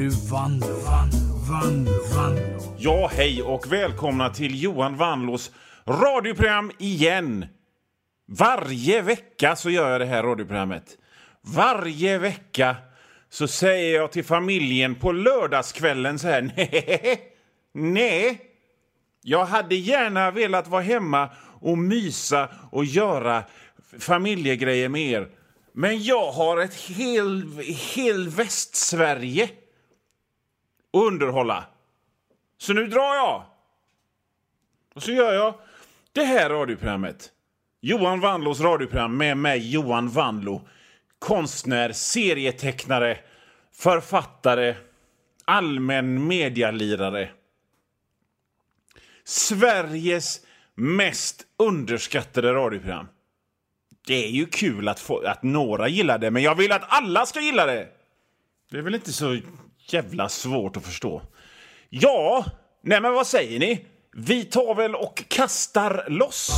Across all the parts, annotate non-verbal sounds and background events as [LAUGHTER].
nu Vanlo, Vanlo, Vanlo, Ja, hej och välkomna till Johan Vanlos radioprogram igen. Varje vecka så gör jag det här radioprogrammet. Varje vecka så säger jag till familjen på lördagskvällen så här, [LAUGHS] nej, nej. Jag hade gärna velat vara hemma och mysa och göra familjegrejer med er. Men jag har ett hel, hel Västsverige och underhålla. Så nu drar jag. Och så gör jag det här radioprogrammet. Johan Wandlos radioprogram med mig, Johan Wandlo. Konstnär, serietecknare, författare, allmän medialirare. Sveriges mest underskattade radioprogram. Det är ju kul att, få, att några gillar det, men jag vill att alla ska gilla det. Det är väl inte så jävla svårt att förstå. Ja, nej men vad säger ni? Vi tar väl och kastar loss.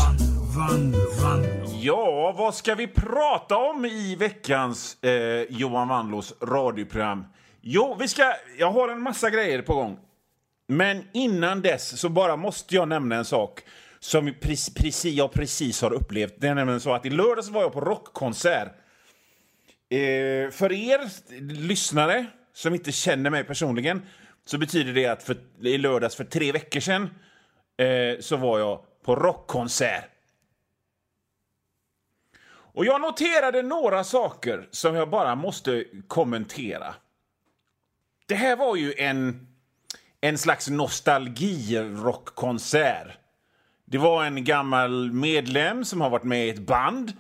Vanlo, Vanlo. Ja, vad ska vi prata om i veckans eh, Johan Wanlos radioprogram? Jo, vi ska... Jag har en massa grejer på gång. Men innan dess så bara måste jag nämna en sak som precis, precis, jag precis har upplevt. Det är nämligen så att i lördags var jag på rockkonsert. Eh, för er lyssnare som inte känner mig personligen så betyder det att för, i lördags för tre veckor sedan eh, så var jag på rockkonsert. Och jag noterade några saker som jag bara måste kommentera. Det här var ju en, en slags nostalgirockkonsert. Det var en gammal medlem som har varit med i ett band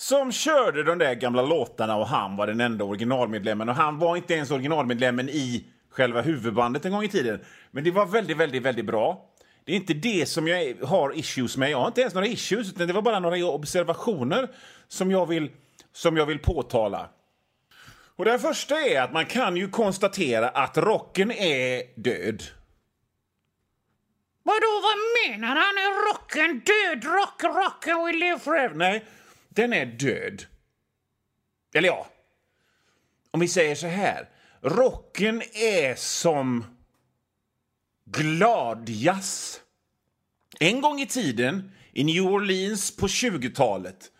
som körde de där gamla låtarna och han var den enda originalmedlemmen. Och han var inte ens originalmedlemmen i själva huvudbandet en gång i tiden. Men det var väldigt, väldigt, väldigt bra. Det är inte det som jag har issues med. Jag har inte ens några issues, utan det var bara några observationer som jag vill, som jag vill påtala. Och det första är att man kan ju konstatera att rocken är död. Vadå, vad menar han? Är rocken död? Rock, rocken will live forever. Nej, den är död. Eller ja, om vi säger så här. Rocken är som gladjazz. En gång i tiden, i New Orleans på 20-talet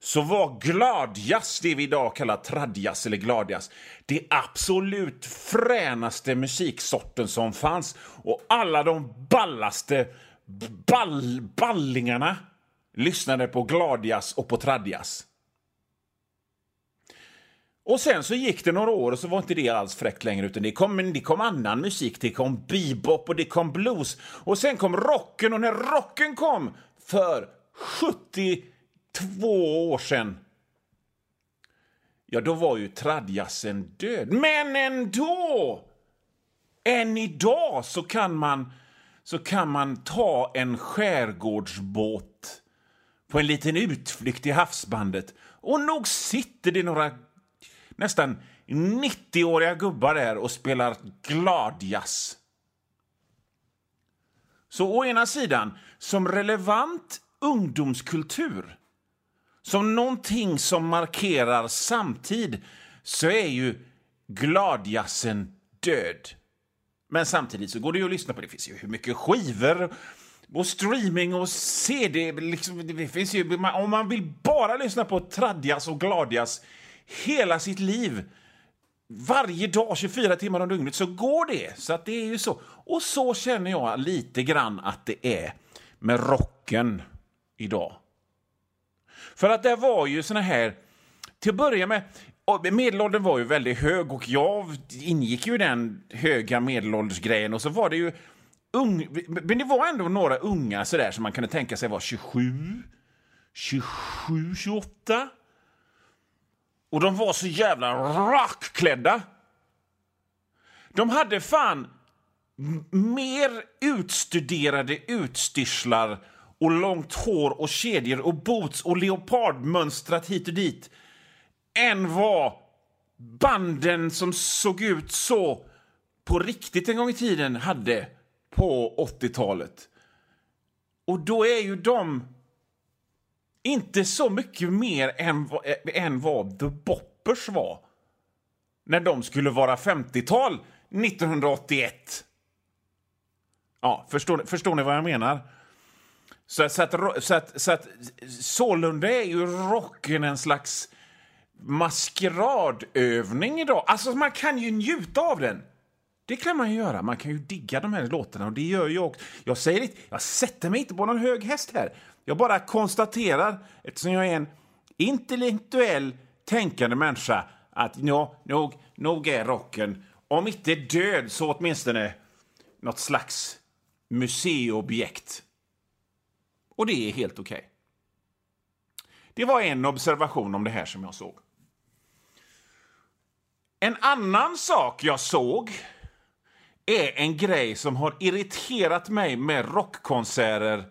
så var gladjazz, det vi idag kallar tradjazz eller gladjazz, det absolut fränaste musiksorten som fanns. Och alla de ballaste ball, ballingarna lyssnade på gladjazz och på tradjazz. Och sen så gick det några år och så var inte det alls fräckt längre utan det kom, det kom annan musik. Det kom bebop och det kom blues. Och sen kom rocken och när rocken kom för 72 år sedan ja, då var ju tradjassen död. Men ändå! Än idag så kan man, så kan man ta en skärgårdsbåt på en liten utflykt i havsbandet och nog sitter det några nästan 90-åriga gubbar där och spelar gladjazz. Så å ena sidan, som relevant ungdomskultur som någonting som markerar samtid så är ju gladjazzen död. Men samtidigt så går det ju att lyssna på. Det finns ju hur mycket skivor och streaming och CD. Liksom, det finns ju, om man vill bara lyssna på Tradjas och Gladjas hela sitt liv varje dag, 24 timmar om dygnet, så går det. Så att det är ju så. Och så känner jag lite grann att det är med rocken idag. För att det var ju såna här... Till att börja med, medelåldern var ju väldigt hög och jag ingick ju i den höga medelåldersgrejen och så var det ju ung, men det var ändå några unga sådär som man kunde tänka sig var 27, 27, 28. Och de var så jävla rockklädda. De hade fan mer utstuderade utstyrslar och långt hår och kedjor och boots och leopardmönstrat hit och dit än vad banden som såg ut så på riktigt en gång i tiden hade på 80-talet. Och då är ju de inte så mycket mer än, än vad The Boppers var när de skulle vara 50-tal 1981. Ja, förstår, förstår ni vad jag menar? Så, så, att, så, att, så att sålunda är ju rocken en slags maskeradövning idag. Alltså, man kan ju njuta av den. Det kan man ju göra. Man kan ju digga de här låtarna och det gör jag också. Jag säger inte, jag sätter mig inte på någon hög häst här. Jag bara konstaterar, eftersom jag är en intellektuell tänkande människa, att ja, nog, nog är rocken, om inte död, så åtminstone något slags museiobjekt. Och det är helt okej. Det var en observation om det här som jag såg. En annan sak jag såg är en grej som har irriterat mig med rockkonserter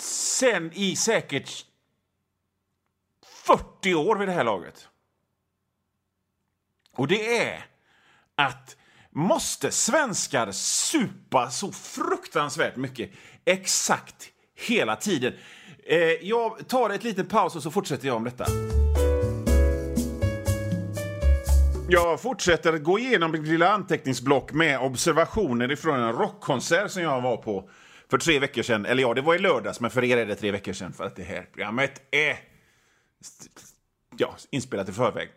sen i säkert 40 år vid det här laget. Och det är att måste svenskar supa så fruktansvärt mycket exakt hela tiden? Eh, jag tar ett litet paus och så fortsätter jag om detta. Jag fortsätter gå igenom mitt lilla anteckningsblock med observationer ifrån en rockkonsert som jag var på för tre veckor sedan. Eller ja, det var i lördags, men för er är det tre veckor sedan för att det här programmet är ja, inspelat i förväg.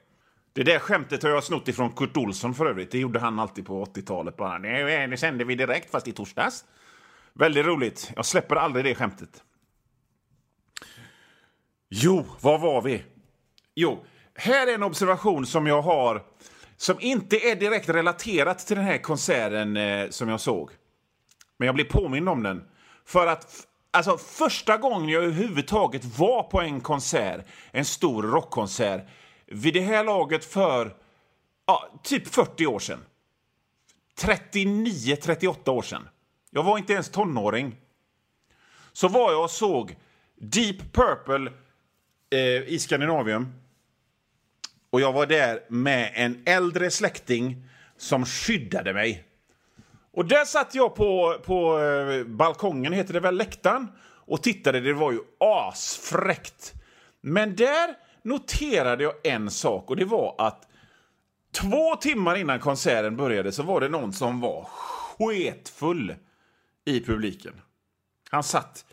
Det där skämtet har jag snott ifrån Kurt Olsson för övrigt. Det gjorde han alltid på 80-talet. Bara, Nej, nu sände vi direkt, fast i torsdags. Väldigt roligt. Jag släpper aldrig det skämtet. Jo, var var vi? Jo, här är en observation som jag har som inte är direkt relaterat till den här konserten eh, som jag såg. Men jag blev påmind om den. För att alltså, första gången jag överhuvudtaget var på en konsert, en stor rockkonsert, vid det här laget för ja, typ 40 år sedan. 39-38 år sedan. Jag var inte ens tonåring. Så var jag och såg Deep Purple eh, i Skandinavien och jag var där med en äldre släkting som skyddade mig. Och där satt jag på, på eh, balkongen, heter det väl, läktaren och tittade. Det var ju asfräckt. Men där noterade jag en sak och det var att två timmar innan konserten började så var det någon som var sketfull i publiken. Han satt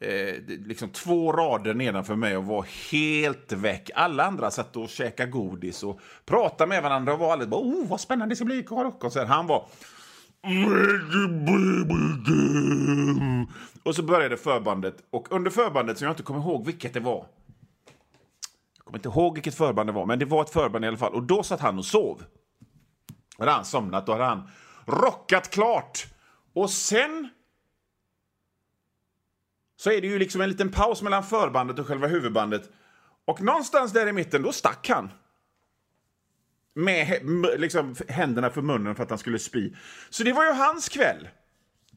eh, liksom två rader nedanför mig och var helt väck. Alla andra satt och käkade godis och pratade med varandra och var alldeles bara oh, vad spännande det ska bli rockkonsert. Han var och så började förbandet. Och under förbandet, som jag inte kommer ihåg vilket det var. Jag kommer inte ihåg vilket förband det var, men det var ett förband i alla fall. Och då satt han och sov. Då hade han somnat, då hade han rockat klart. Och sen så är det ju liksom en liten paus mellan förbandet och själva huvudbandet. Och någonstans där i mitten, då stack han. Med liksom, händerna för munnen för att han skulle spy. Så det var ju hans kväll.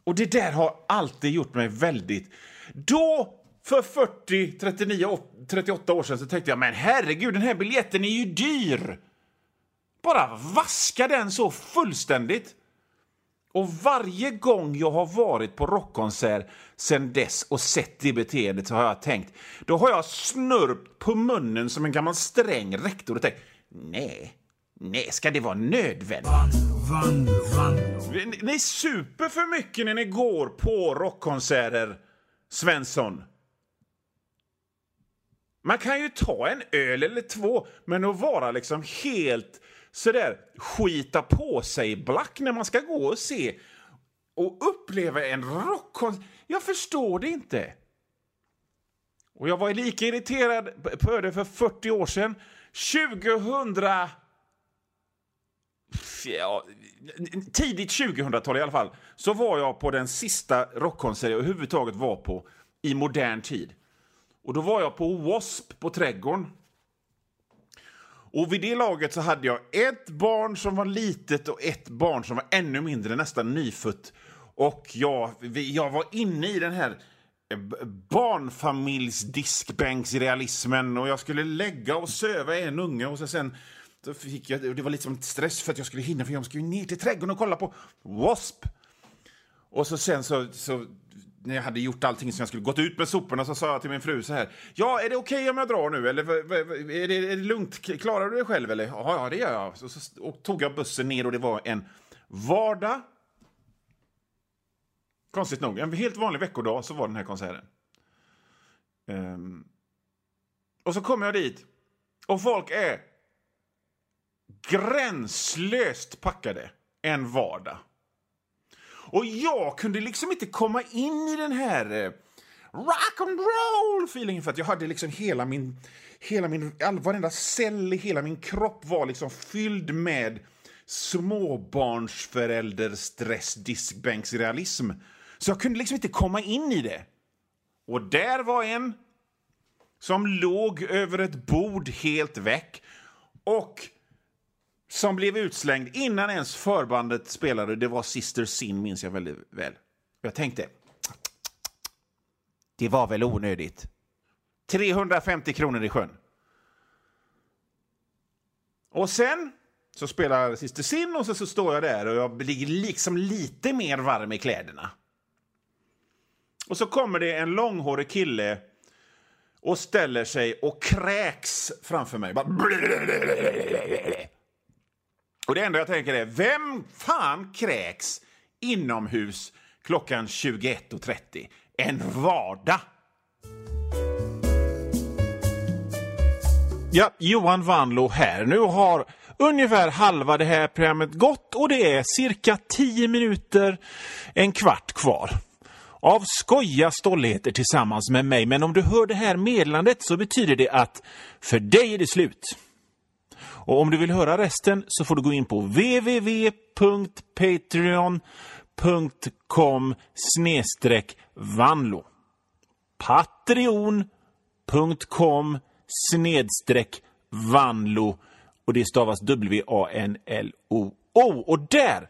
Och det där har alltid gjort mig väldigt... Då, för 40, 39, 38 år sedan, så tänkte jag men herregud, den här biljetten är ju dyr. Bara vaska den så fullständigt. Och varje gång jag har varit på rockkonsert sen dess och sett det beteendet så har jag tänkt, då har jag snurpt på munnen som en gammal sträng rektor och tänkt, nej, nej, ska det vara nödvändigt? Vanlo, vanlo, Ni, ni super för mycket när ni går på rockkonserter, Svensson. Man kan ju ta en öl eller två, men att vara liksom helt sådär skita på sig black när man ska gå och se och uppleva en rockkonsert. Jag förstår det inte. Och jag var lika irriterad på det för 40 år sedan. 2000 ja, tidigt 2000-tal i alla fall, så var jag på den sista rockkonsert jag överhuvudtaget var på i modern tid. Och då var jag på W.A.S.P. på Trädgården. Och vid det laget så hade jag ett barn som var litet och ett barn som var ännu mindre, nästan nyfött. Och jag, jag var inne i den här eh, barnfamiljsdiskbänksrealismen och jag skulle lägga och söva en unge och så sen så fick jag, det var lite som stress för att jag skulle hinna för jag skulle ju ner till trädgården och kolla på W.A.S.P. Och så sen så, så när jag hade gjort allting som jag skulle gått ut med soporna så sa jag till min fru så här. Ja, är det okej okay om jag drar nu? Eller är det, är det lugnt? Klarar du det själv? Eller? Ja, ja det gör jag. Så, så och tog jag bussen ner och det var en vardag. Konstigt nog, en helt vanlig veckodag så var den här konserten. Um, och så kommer jag dit och folk är gränslöst packade en vardag. Och jag kunde liksom inte komma in i den här eh, rock and roll feelingen för att jag hade liksom hela min, hela min, all, varenda cell i hela min kropp var liksom fylld med småbarnsförälderstress, diskbänksrealism. Så jag kunde liksom inte komma in i det. Och där var en som låg över ett bord helt väck och som blev utslängd innan ens förbandet spelade. Det var Sister Sin, minns jag väldigt väl. Jag tänkte, det var väl onödigt. 350 kronor i sjön. Och sen så spelar Sister Sin och så, så står jag där och jag blir liksom lite mer varm i kläderna. Och så kommer det en långhårig kille och ställer sig och kräks framför mig. Bara... Och det enda jag tänker är, vem fan kräks inomhus klockan 21.30 en vardag? Ja, Johan Vanlo här. Nu har ungefär halva det här programmet gått och det är cirka 10 minuter, en kvart kvar av skoja stolligheter tillsammans med mig. Men om du hör det här meddelandet så betyder det att för dig är det slut. Och om du vill höra resten så får du gå in på www.patreon.com snedstreck vanlo. Patreon.com snedstreck vanlo och det stavas W-A-N-L-O-O. Och där